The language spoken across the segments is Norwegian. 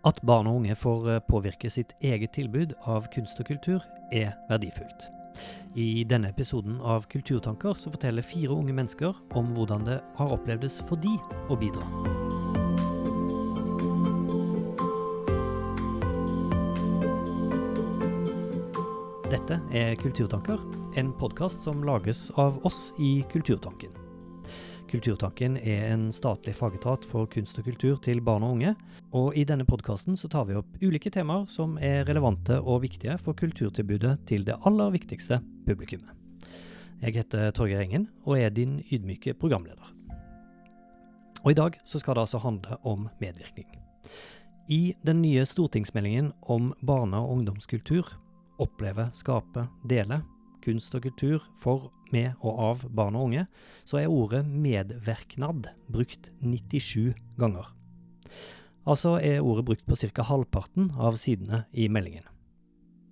At barn og unge får eh, påvirke sitt eget tilbud av kunst og kultur, er verdifullt. I denne episoden av Kulturtanker så forteller fire unge mennesker om hvordan det har opplevdes for de å bidra. Dette er Kulturtanker, en podkast som lages av oss i Kulturtanken. Kulturtanken er en statlig fagetat for kunst og kultur til barn og unge, og i denne podkasten tar vi opp ulike temaer som er relevante og viktige for kulturtilbudet til det aller viktigste publikummet. Jeg heter Torgeir Engen og er din ydmyke programleder. Og i dag så skal det altså handle om medvirkning. I den nye stortingsmeldingen om barne- og ungdomskultur Oppleve, skape, dele kunst og kultur for, med og av barn og unge, så er ordet medverknad brukt 97 ganger. Altså er ordet brukt på ca. halvparten av sidene i meldingen.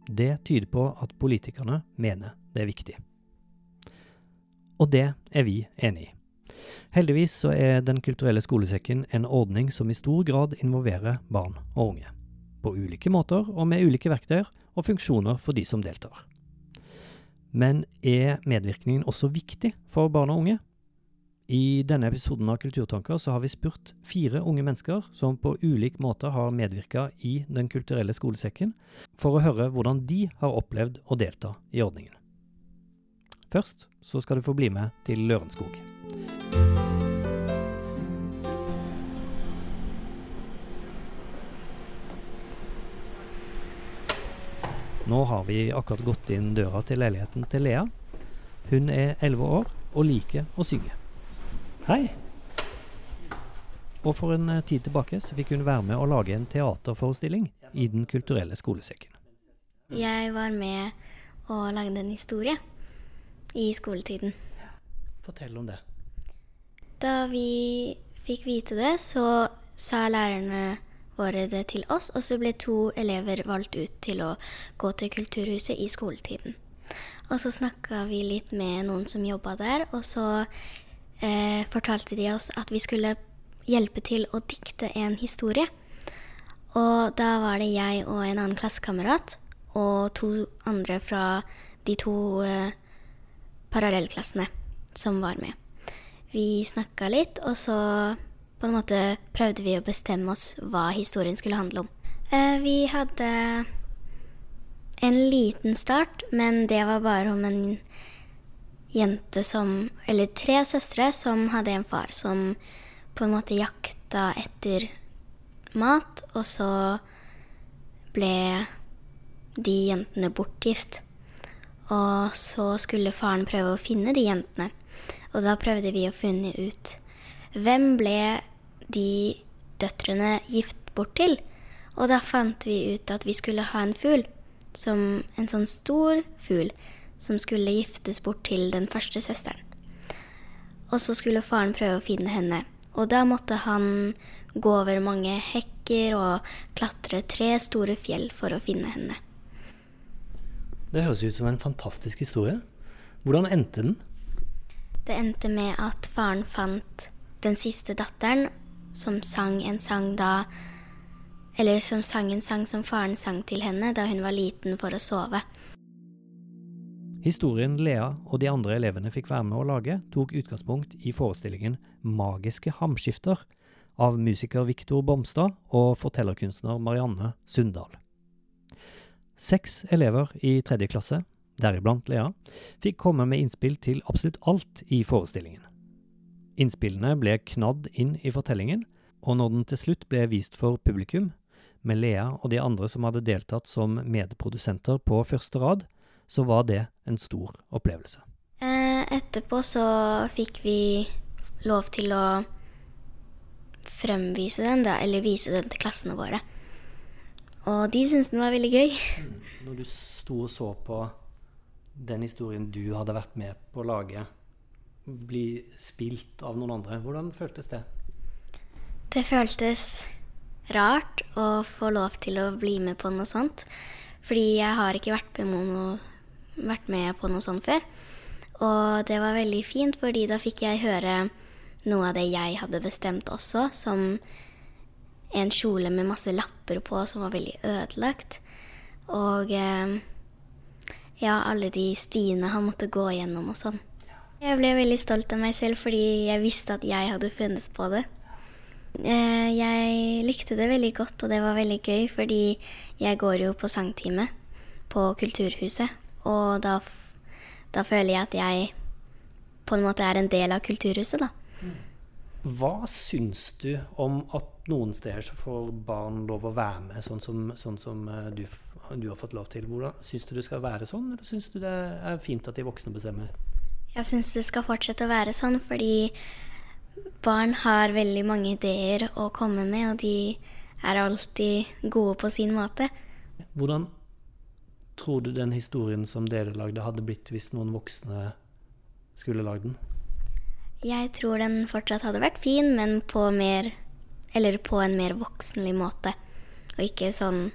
Det tyder på at politikerne mener det er viktig. Og det er vi enig i. Heldigvis så er Den kulturelle skolesekken en ordning som i stor grad involverer barn og unge på ulike måter og med ulike verktøy og funksjoner for de som deltar. Men er medvirkningen også viktig for barn og unge? I denne episoden av Kulturtanker så har vi spurt fire unge mennesker som på ulik måte har medvirka i Den kulturelle skolesekken, for å høre hvordan de har opplevd å delta i ordningen. Først så skal du få bli med til Lørenskog. Nå har vi akkurat gått inn døra til leiligheten til Lea. Hun er elleve år og liker å synge. Hei! Og for en eh, tid tilbake så fikk hun være med å lage en teaterforestilling i Den kulturelle skolesekken. Jeg var med og lagde en historie i skoletiden. Fortell om det. Da vi fikk vite det, så sa lærerne våre det til oss, og så ble to elever valgt ut til å gå til Kulturhuset i skoletiden. Og så snakka vi litt med noen som jobba der, og så eh, fortalte de oss at vi skulle hjelpe til å dikte en historie. Og da var det jeg og en annen klassekamerat og to andre fra de to eh, parallellklassene som var med. Vi snakka litt, og så på en måte prøvde vi å bestemme oss hva historien skulle handle om. Eh, vi hadde en liten start, men det var bare om en jente som Eller tre søstre som hadde en far som på en måte jakta etter mat, og så ble de jentene bortgift. Og så skulle faren prøve å finne de jentene. Og da prøvde vi å finne ut hvem ble de døtrene gift bort til? Og da fant vi ut at vi skulle ha en fugl, som en sånn stor fugl, som skulle giftes bort til den første søsteren. Og så skulle faren prøve å finne henne. Og da måtte han gå over mange hekker og klatre tre store fjell for å finne henne. Det høres ut som en fantastisk historie. Hvordan endte den? Det endte med at faren fant den siste datteren, som sang en sang da Eller som sang en sang som faren sang til henne da hun var liten for å sove. Historien Lea og de andre elevene fikk være med å lage, tok utgangspunkt i forestillingen Magiske hamskifter av musiker Viktor Bomstad og fortellerkunstner Marianne Sundal. Seks elever i tredje klasse, deriblant Lea, fikk komme med innspill til absolutt alt i forestillingen. Innspillene ble knadd inn i fortellingen, og når den til slutt ble vist for publikum, med Lea og de andre som hadde deltatt som medprodusenter på første rad, så var det en stor opplevelse. Eh, etterpå så fikk vi lov til å fremvise den, da, eller vise den til klassene våre. Og de syntes den var veldig gøy. Når du sto og så på den historien du hadde vært med på å lage, bli spilt av noen andre. Hvordan føltes det? Det føltes rart å få lov til å bli med på noe sånt. Fordi jeg har ikke vært med, noe, vært med på noe sånt før. Og det var veldig fint, fordi da fikk jeg høre noe av det jeg hadde bestemt også, som en kjole med masse lapper på som var veldig ødelagt. Og eh, ja, alle de stiene han måtte gå gjennom og sånn. Jeg ble veldig stolt av meg selv fordi jeg visste at jeg hadde funnet på det. Eh, jeg likte det veldig godt, og det var veldig gøy, fordi jeg går jo på sangtime på Kulturhuset. Og da, da føler jeg at jeg på en måte er en del av Kulturhuset, da. Hva syns du om at noen steder så får barn lov å være med, sånn som, sånn som eh, du, du, har fått lov til? Hvordan Syns du det skal være sånn, eller syns du det er fint at de voksne bestemmer? Jeg syns det skal fortsette å være sånn, fordi barn har veldig mange ideer å komme med, og de er alltid gode på sin måte. Hvordan tror du den historien som dere lagde, hadde blitt hvis noen voksne skulle lagd den? Jeg tror den fortsatt hadde vært fin, men på mer Eller på en mer voksenlig måte. Og ikke sånn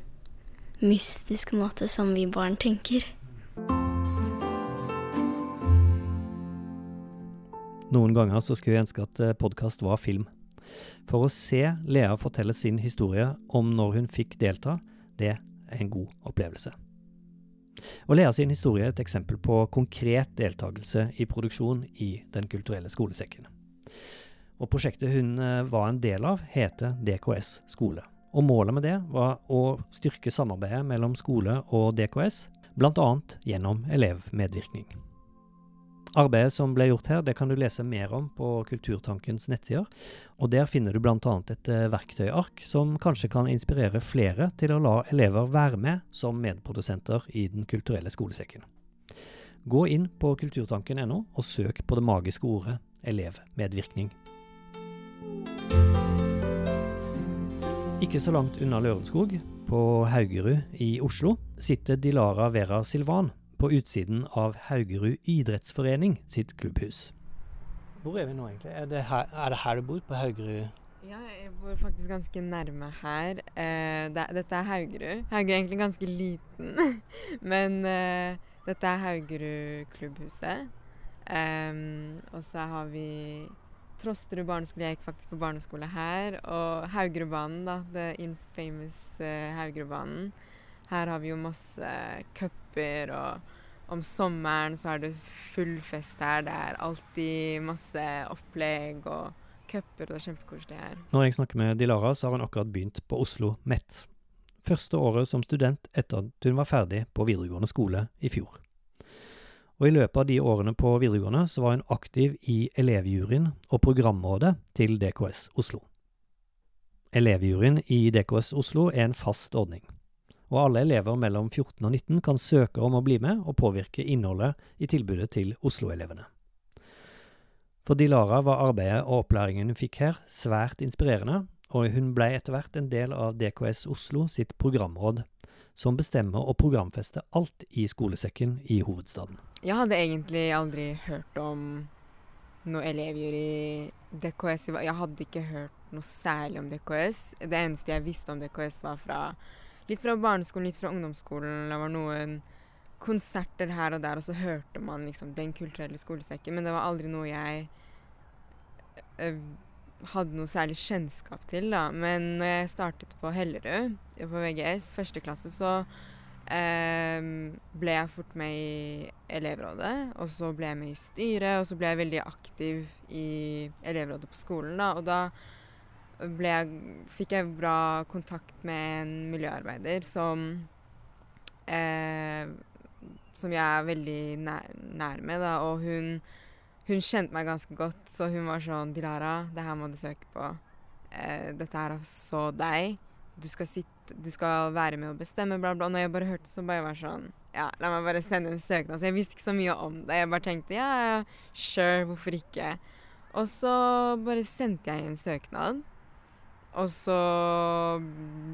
mystisk måte som vi barn tenker. Noen ganger så skulle jeg ønske at eh, podkast var film. For å se Lea fortelle sin historie om når hun fikk delta, det er en god opplevelse. Og Lea sin historie er et eksempel på konkret deltakelse i produksjon i Den kulturelle skolesekken. Og Prosjektet hun eh, var en del av, heter DKS skole. Og Målet med det var å styrke samarbeidet mellom skole og DKS, bl.a. gjennom elevmedvirkning. Arbeidet som ble gjort her, det kan du lese mer om på Kulturtankens nettsider. Og Der finner du bl.a. et eh, verktøyark som kanskje kan inspirere flere til å la elever være med som medprodusenter i Den kulturelle skolesekken. Gå inn på kulturtanken.no og søk på det magiske ordet elevmedvirkning. Ikke så langt unna Lørenskog, på Haugerud i Oslo, sitter Dilara Vera Silvan på utsiden av Haugerud idrettsforening sitt klubbhus. Hvor er vi nå, egentlig? Er det her, er det her du bor, på Haugerud? Ja, jeg bor faktisk ganske nærme her. Eh, det, dette er Haugerud. Haugerud er egentlig ganske liten, men eh, dette er Haugerud klubbhuset. Um, og så har vi Trosterud barneskole. Jeg gikk faktisk på barneskole her. Og Haugerudbanen, da. The infamous uh, Haugerudbanen. Her har vi jo masse cuper, og om sommeren så er det full fest her. Det er alltid masse opplegg og cuper, det er kjempekoselig her. Når jeg snakker med Dilara, så har hun akkurat begynt på Oslo MET. Første året som student etter at hun var ferdig på videregående skole i fjor. Og I løpet av de årene på videregående så var hun aktiv i elevjuryen og programrådet til DKS Oslo. Elevjuryen i DKS Oslo er en fast ordning og alle elever mellom 14 og 19 kan søke om å bli med og påvirke innholdet i tilbudet til Oslo-elevene. For Dilara var arbeidet og opplæringen hun fikk her, svært inspirerende, og hun ble etter hvert en del av DKS Oslo sitt programråd, som bestemmer å programfeste alt i skolesekken i hovedstaden. Jeg hadde egentlig aldri hørt om noe elevjury DKS. Jeg hadde ikke hørt noe særlig om DKS. Det eneste jeg visste om DKS, var fra litt fra barneskolen, litt fra ungdomsskolen. Det var noen konserter her og der, og så hørte man liksom Den kulturelle skolesekken. Men det var aldri noe jeg øh, hadde noe særlig kjennskap til, da. Men når jeg startet på Hellerud, på VGS, første klasse, så øh, ble jeg fort med i elevrådet. Og så ble jeg med i styret, og så ble jeg veldig aktiv i elevrådet på skolen, da. Og da jeg, fikk jeg bra kontakt med en miljøarbeider som eh, Som jeg er veldig nær, nær med, da. Og hun, hun, kjente meg ganske godt, så hun var sånn 'Dilara, det her må du søke på. Eh, dette er så deg. Du skal, sitte, du skal være med å bestemme', bla, bla. Og når jeg bare hørte så bare var sånn Ja, la meg bare sende en søknad. Så jeg visste ikke så mye om det. Jeg bare tenkte ja, sure, hvorfor ikke? Og så bare sendte jeg en søknad. Og så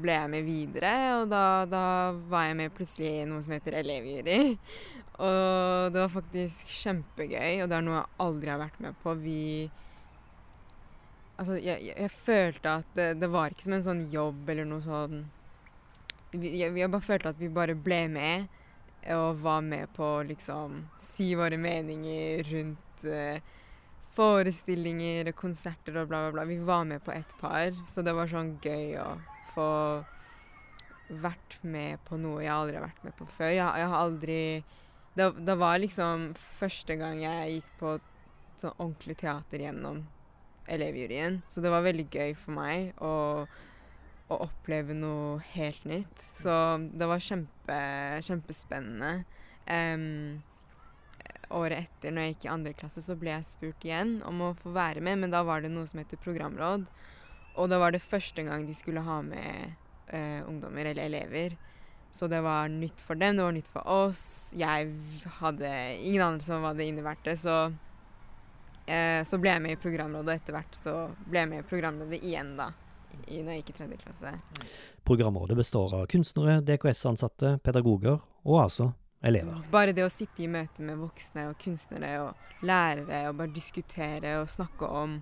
ble jeg med videre, og da, da var jeg med plutselig i noe som heter elevjury. Og det var faktisk kjempegøy, og det er noe jeg aldri har vært med på. Vi Altså, jeg, jeg, jeg følte at det, det, var ikke som en sånn jobb eller noe sånn jeg, jeg bare følte at vi bare ble med, og var med på å liksom si våre meninger rundt uh, forestillinger, og konserter og bla, bla, bla. Vi var med på ett par, så det var sånn gøy å få vært med på noe jeg aldri har vært med på før. Jeg, jeg har aldri det, det, var liksom første gang jeg gikk på sånn ordentlig teater gjennom elevjuryen, så det var veldig gøy for meg å, å oppleve noe helt nytt. Så det var kjempe, kjempespennende. Um, året etter, når jeg gikk i andre klasse, så ble jeg spurt igjen om å få være med, men da var det noe som heter programråd. Og da var det første gang de skulle ha med uh, ungdommer eller elever. Så det var nytt for dem, det var nytt for oss. Jeg hadde ingen andre som hadde innevært det, så uh, Så ble jeg med i programrådet, og etter hvert så ble jeg med i programrådet igjen, da. I, når jeg gikk i tredje klasse. Programrådet består av kunstnere, DKS-ansatte, pedagoger og altså elever. Bare det å sitte i møte med voksne og kunstnere og lærere og bare diskutere og snakke om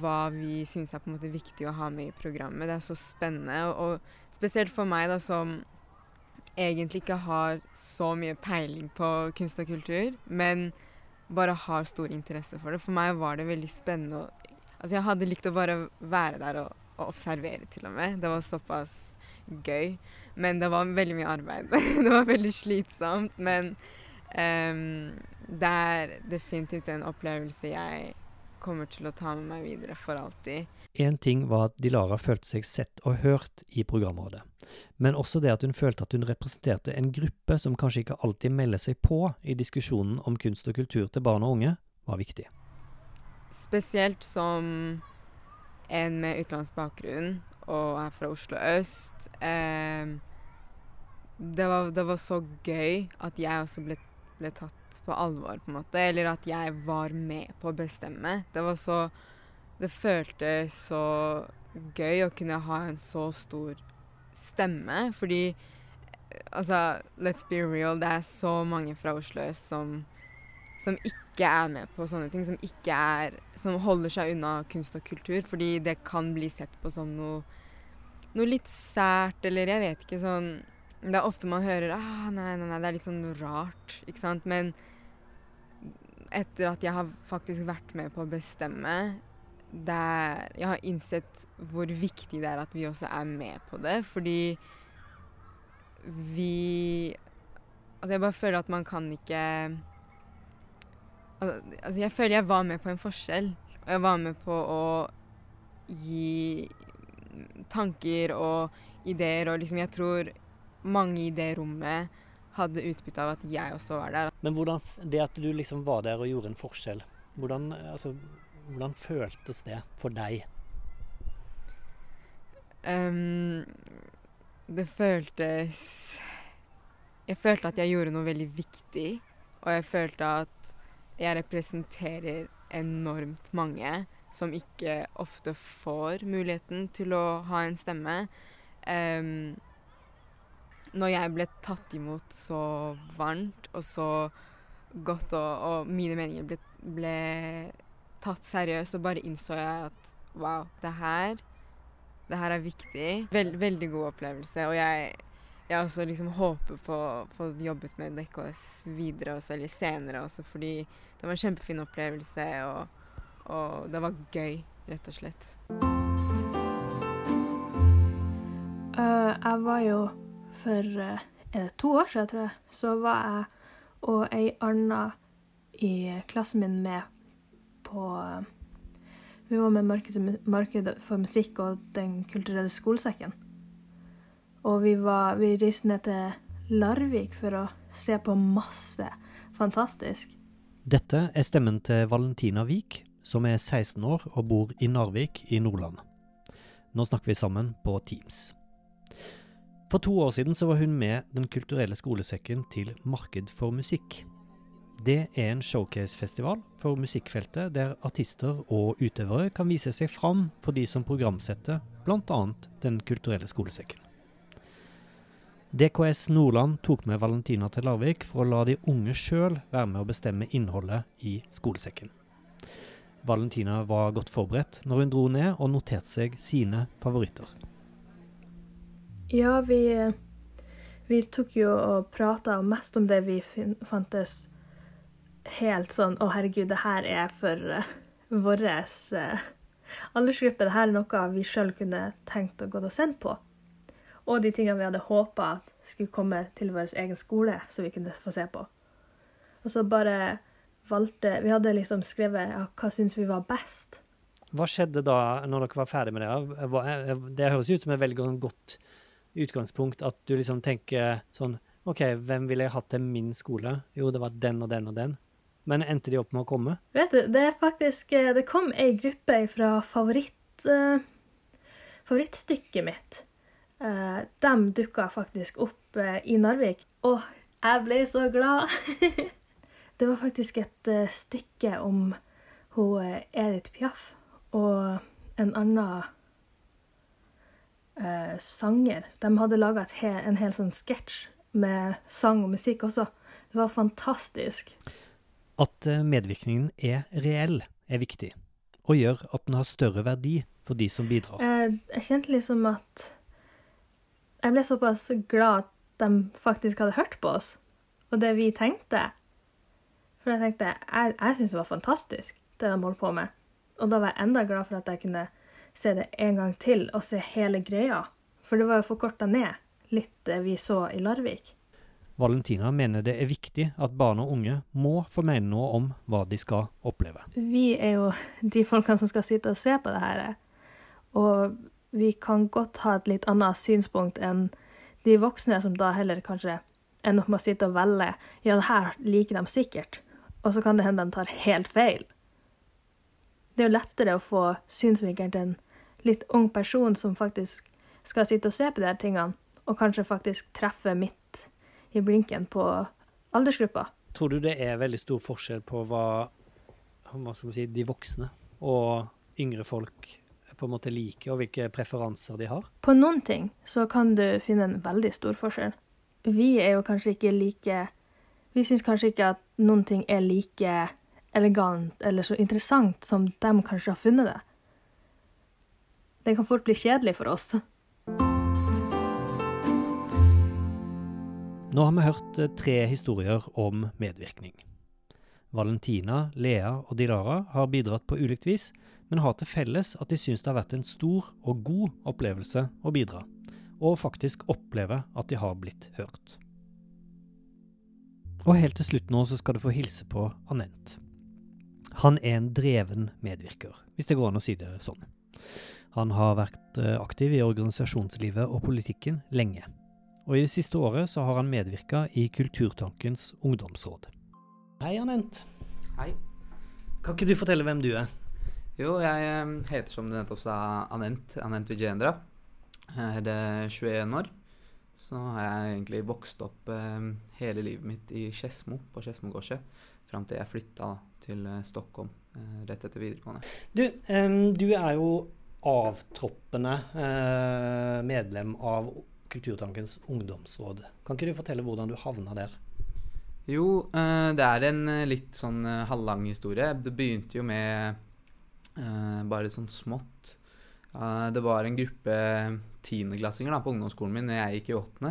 hva vi syns er på en måte viktig å ha med i programmet. Det er så spennende. Og, og spesielt for meg, da, som egentlig ikke har så mye peiling på kunst og kultur, men bare har stor interesse for det. For meg var det veldig spennende. Og, altså, jeg hadde likt å bare være der og, og observere, til og med. Det var såpass gøy. Men det var veldig mye arbeid. det var veldig slitsomt. Men um, det er definitivt en opplevelse jeg kommer til å ta med meg videre for alltid. En ting var at Dilara følte seg sett og hørt i programrådet, men også det at hun følte at hun representerte en gruppe som kanskje ikke alltid melder seg på i diskusjonen om kunst og kultur til barn og unge, var viktig. Spesielt som en med utenlandsk bakgrunn og er fra Oslo øst. Eh, det, var, det, var, så gøy at jeg også ble, ble, tatt på alvor, på en måte. Eller at jeg var med på å bestemme. Det var så Det føltes så gøy å kunne ha en så stor stemme, fordi Altså, let's be real, det er så mange fra Oslo øst som som ikke er med på sånne ting. Som ikke er Som holder seg unna kunst og kultur. Fordi det kan bli sett på som noe, noe litt sært, eller jeg vet ikke sånn Det er ofte man hører ah, nei, nei, nei, det er litt sånn rart, ikke sant. Men etter at jeg har faktisk vært med på å bestemme der Jeg har innsett hvor viktig det er at vi også er med på det, fordi vi Altså, jeg bare føler at man kan ikke Altså, jeg føler jeg var med på en forskjell. Og jeg var med på å gi tanker og ideer, og liksom jeg tror mange i det rommet hadde utbytte av at jeg også var der. Men hvordan, det at du liksom var der og gjorde en forskjell, hvordan, altså, hvordan føltes det for deg? Um, det føltes Jeg følte at jeg gjorde noe veldig viktig, og jeg følte at jeg representerer enormt mange som ikke ofte får muligheten til å ha en stemme. Um, når jeg ble tatt imot så varmt og så godt, og, og mine meninger ble, ble, tatt seriøst, så bare innså jeg at wow, det her, det her er viktig. Veld, veldig god opplevelse. Og jeg jeg også liksom håper på å få jobbet med DKS videre også, eller senere også, fordi det var en kjempefin opplevelse, og, og det var gøy, rett og slett. Uh, jeg var jo for uh, to år siden, tror jeg, så var jeg og ei anna i klassen min med på uh, Vi var med Markedet for musikk og Den kulturelle skolesekken. Og vi, var, vi reiste ned til Larvik for å se på masse fantastisk. Dette er stemmen til Valentina Vik, som er 16 år og bor i Narvik i Nordland. Nå snakker vi sammen på Teams. For to år siden så var hun med Den kulturelle skolesekken til Marked for musikk. Det er en showcase-festival for musikkfeltet der artister og utøvere kan vise seg fram for de som programsetter bl.a. Den kulturelle skolesekken. DKS Nordland tok med Valentina til Larvik for å la de unge sjøl være med å bestemme innholdet i skolesekken. Valentina var godt forberedt når hun dro ned og noterte seg sine favoritter. Ja, vi, vi tok jo og prata mest om det vi fantes helt sånn Å, herregud, det her er for uh, vår uh, aldersgruppe. Det her er noe vi sjøl kunne tenkt å gå og sendt på. Og de tingene vi hadde håpa skulle komme til vår egen skole, så vi kunne få se på. Og så bare valgte Vi hadde liksom skrevet ja, hva syns vi var best. Hva skjedde da, når dere var ferdig med det? Det høres ut som et veldig godt utgangspunkt at du liksom tenker sånn OK, hvem ville jeg hatt til min skole? Jo, det var den og den og den. Men endte de opp med å komme? Vet du, det er faktisk eh, Det kom ei gruppe fra favoritt, uh, favorittstykket mitt. Uh, de dukka faktisk opp uh, i Narvik. Og jeg ble så glad! det var faktisk et stykke om hun Edith Piaf og en annen uh, sanger. De hadde laga he en hel sånn sketsj med sang og musikk også. Det var fantastisk. At uh, medvirkningen er reell, er viktig, og gjør at den har større verdi for de som bidrar. Eh, jeg kjente liksom at Jeg ble såpass glad at de faktisk hadde hørt på oss, og det vi tenkte. For jeg tenkte Jeg, jeg syns det var fantastisk, det de holdt på med. Og da var jeg enda glad for at jeg kunne se det en gang til og se hele greia. For det var jo forkorta ned litt det vi så i Larvik. Valentina mener det er viktig at barn og unge må få mene noe om hva de skal oppleve. Vi er jo de folkene som skal sitte og se på det her. Og vi kan godt ha et litt annet synspunkt enn de voksne som da heller kanskje ender opp med å sitte og velge ja, det her liker de sikkert. Og så kan det hende de tar helt feil det er jo lettere å få synsvinkelen til en litt ung person som faktisk skal sitte og se på de her tingene, og kanskje faktisk treffe midt i blinken på aldersgruppa. Tror du det er veldig stor forskjell på hva, hva si, de voksne og yngre folk på en måte liker, og hvilke preferanser de har? På noen ting så kan du finne en veldig stor forskjell. Vi er jo kanskje ikke like Vi syns kanskje ikke at noen ting er like elegant eller så interessant som de kanskje har funnet det. Det kan fort bli kjedelig for oss. Nå har vi hørt eh, tre historier om medvirkning. Valentina, Lea og Dilara har bidratt på ulikt vis, men har til felles at de syns det har vært en stor og god opplevelse å bidra, og faktisk oppleve at de har blitt hørt. Og helt til slutt nå så skal du få hilse på Anent. Han er en dreven medvirker, hvis det går an å si det sånn. Han har vært eh, aktiv i organisasjonslivet og politikken lenge. Og i det siste året så har han medvirka i Kulturtankens ungdomsråd. Hei, Anent. Hei. Kan ikke du fortelle hvem du er? Jo, jeg eh, heter som du nettopp sa, Anent. Anent Vijendra. Jeg er 21 år. Så har jeg egentlig vokst opp eh, hele livet mitt i Skedsmo, på Skedsmogårdet, fram til jeg flytta til Stockholm eh, rett etter videregående. Du, um, du er jo avtroppende eh, medlem av Kulturtankens ungdomsråd. Kan ikke du fortelle hvordan du havna der? Jo, eh, det er en litt sånn uh, halvlang historie. Det begynte jo med bare sånn smått. det var en gruppe tiendeklassinger på ungdomsskolen min når jeg gikk i åttende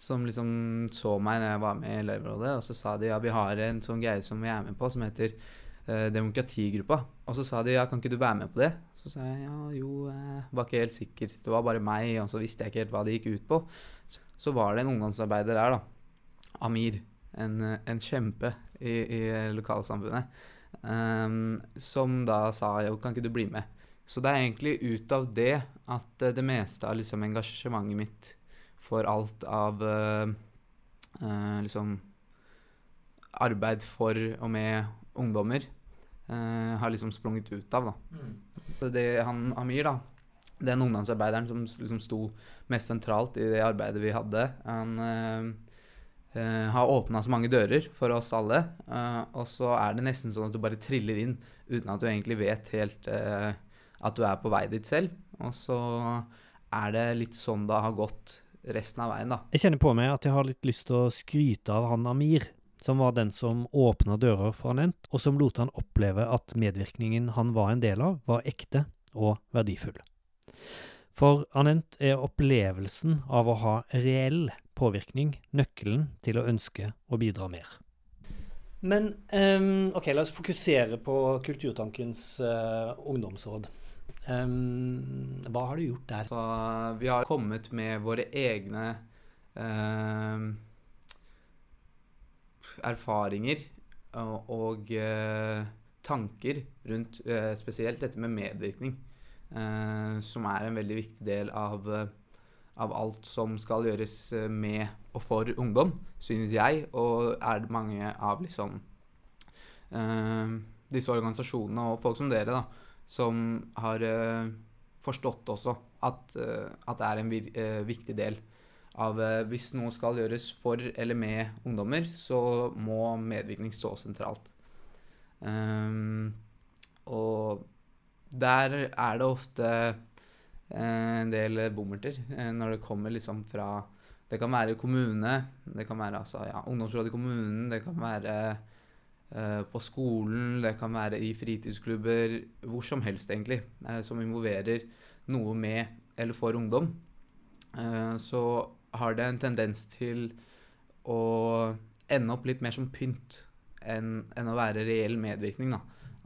som liksom så meg når jeg var med i elevrådet, og så sa de ja, vi har en sånn greie som vi er med på, som heter eh, Demokratigruppa. Og så sa de ja, kan ikke du være med på det? Så sa jeg ja, jo, jeg var ikke helt sikker. Det var bare meg, og så visste jeg ikke helt hva det gikk ut på. Så, var det en ungdomsarbeider der, da. Amir. En, en kjempe i, i lokalsamfunnet. Um, som da sa jo, kan ikke du bli med? Så det er egentlig ut av det at det meste av liksom engasjementet mitt for alt av uh, uh, liksom arbeid for og med ungdommer uh, har liksom sprunget ut av. da. Mm. Så det han Amir, da, den ungdomsarbeideren som liksom sto mest sentralt i det arbeidet vi hadde, han har åpna så mange dører for oss alle. og så er det nesten sånn at du bare triller inn uten at du egentlig vet helt at du er på vei dit selv. Og så er det litt sånn det har gått resten av veien, da. Jeg kjenner på meg at jeg har litt lyst til å skryte av han Amir, som var den som åpna dører for Anent, og som lot han oppleve at medvirkningen han var en del av, var ekte og verdifull. For Anent er opplevelsen av å ha reell påvirkning nøkkelen til å ønske å bidra mer. Men um, OK, la oss fokusere på Kulturtankens uh, ungdomsråd. Um, hva har du gjort der? Så vi har kommet med våre egne uh, erfaringer og, og uh, tanker rundt spesielt dette med medvirkning, som er en veldig viktig del av av alt som skal gjøres eh, med og for ungdom, synes jeg, og er det mange av liksom disse organisasjonene og folk som dere, da, som har forstått også at, at, det er en viktig del av Hvis noe skal gjøres for eller med ungdommer, så må medvirkning stå sentralt. og der er det ofte Eh, en del bommerter eh, når det kommer liksom fra Det kan være kommune, det kan være altså, ja, ungdomsrådet i kommunen, det kan være på skolen, det kan være i fritidsklubber, hvor som helst egentlig, som involverer noe med eller for ungdom. Så har det en tendens til å ende opp litt mer som pynt enn, enn å være reell medvirkning. Da.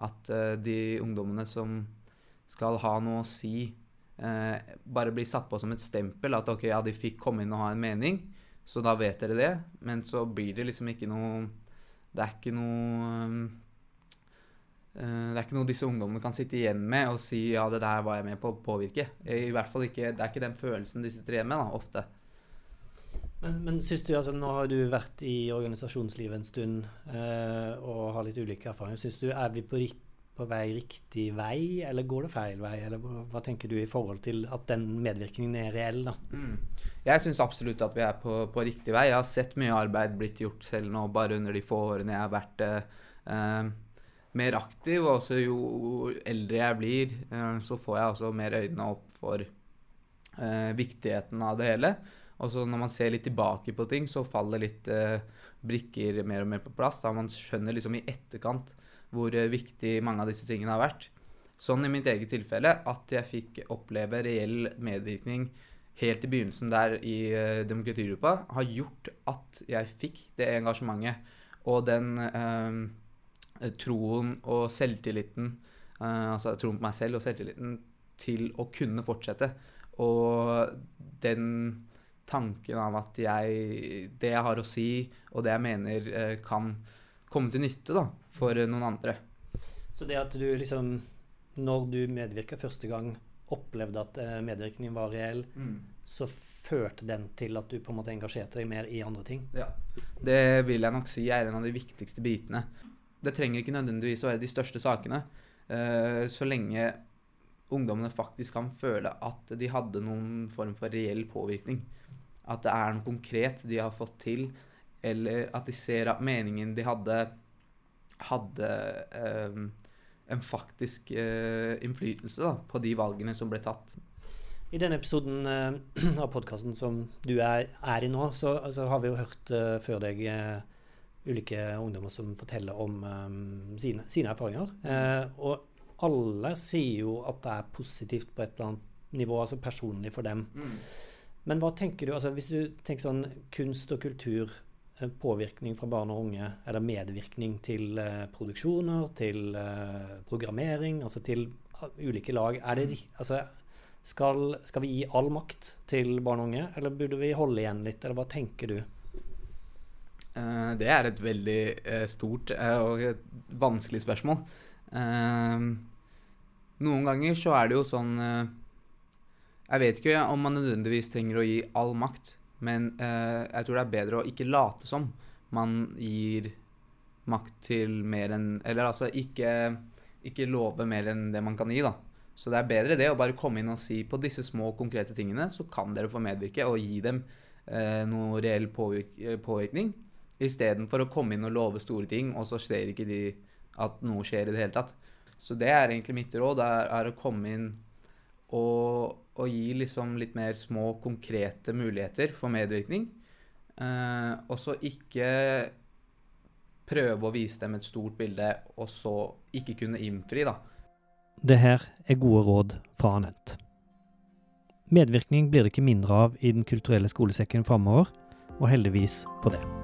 At de ungdommene som skal ha noe å si uh, bare blir satt på som et stempel. At ok, ja, de fikk komme inn og ha en mening, så da vet dere det. Men så blir det liksom ikke noe Det er ikke noe um, Det er ikke noe disse ungdommene kan sitte igjen med og si ja, det der var jeg med på å påvirke. I hvert fall ikke, Det er ikke den følelsen de sitter igjen med, da, ofte. Men, men synes du, altså Nå har du vært i organisasjonslivet en stund eh, og har litt ulike erfaringer. Syns du er vi på på vei riktig vei, eller går det feil vei? Eller hva tenker du i forhold til at den medvirkningen er reell? da? Mm. Jeg syns absolutt at vi er på, på, riktig vei. Jeg har sett mye arbeid blitt gjort selv nå, bare under de få årene jeg har vært eh, mer aktiv. Og også jo eldre jeg blir, eh, så får jeg også mer øynene opp for eh, viktigheten av det hele. Og så når man ser litt tilbake på ting, så faller litt eh, brikker mer og mer på plass. Da man skjønner liksom i etterkant hvor eh, viktig mange av disse tingene har vært. Sånn i mitt eget tilfelle at jeg fikk oppleve reell medvirkning helt i begynnelsen der i eh, demokratigruppa, har gjort at jeg fikk det engasjementet og den uh, troen og selvtilliten, uh, altså troen på meg selv og selvtilliten til å kunne fortsette. Og den tanken av at jeg, det jeg har å si, og det jeg mener, kan komme til nytte da, for noen andre. Så det at du liksom, når du medvirka første gang, opplevde at eh, medvirkningen var reell, mm. så førte den til at du på en måte engasjerte deg mer i andre ting? Ja, det vil jeg nok si er en av de viktigste bitene. Det trenger ikke nødvendigvis å være de største sakene. Uh, så lenge ungdommene faktisk kan føle at de hadde noen form for reell påvirkning. At det er noe konkret de har fått til eller at de ser at meningen de hadde, hadde eh, en faktisk eh, innflytelse da, på de valgene som ble tatt. I denne episoden eh, av podkasten som du er, er, i nå, så altså, har vi jo hørt uh, før deg ulike ungdommer som forteller om um, sine, sine, erfaringer. og alle sier jo at det er positivt på et eller annet nivå, altså personlig for dem. Mm. Men hva tenker du, altså hvis du tenker sånn kunst og kultur påvirkning fra barn og unge, eller medvirkning til uh, produksjoner, til uh, programmering, altså til uh, ulike lag. er Det, de? altså, skal, skal, vi gi all makt til barn og unge, eller burde vi holde igjen litt, eller hva tenker du? det er et veldig stort og vanskelig spørsmål. noen ganger så er det jo sånn Jeg vet ikke om man nødvendigvis trenger å gi all makt. Men eh, jeg tror det er bedre å ikke late som man gir makt til mer enn Eller altså ikke, ikke love mer enn det man kan gi, da. Så det er bedre det å bare komme inn og si på disse små, konkrete tingene, så kan dere få medvirke, og gi dem eh, noe reell påvirk påvirkning. Istedenfor å komme inn og love store ting, og så ser ikke de at noe skjer i det hele tatt. Så det er egentlig mitt råd, er, er å komme inn og og gi liksom litt mer små, konkrete muligheter for medvirkning. Eh, og så ikke prøve å vise dem et stort bilde, og så ikke kunne innfri, da. Det her er gode råd fra Anent. Medvirkning blir det ikke mindre av i Den kulturelle skolesekken framover, og heldigvis for det.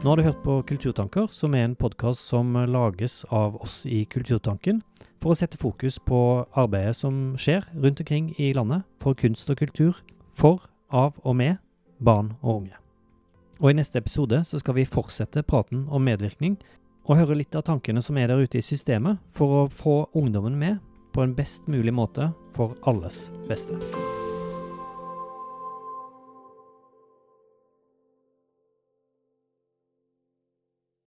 Nå har du hørt på Kulturtanker, som er en podkast som lages av oss i Kulturtanken for å sette fokus på arbeidet som skjer rundt omkring i landet for kunst og kultur, for, av og med barn og unge. Og I neste episode så skal vi fortsette praten om medvirkning, og høre litt av tankene som er der ute i systemet, for å få ungdommen med på en best mulig måte for alles beste.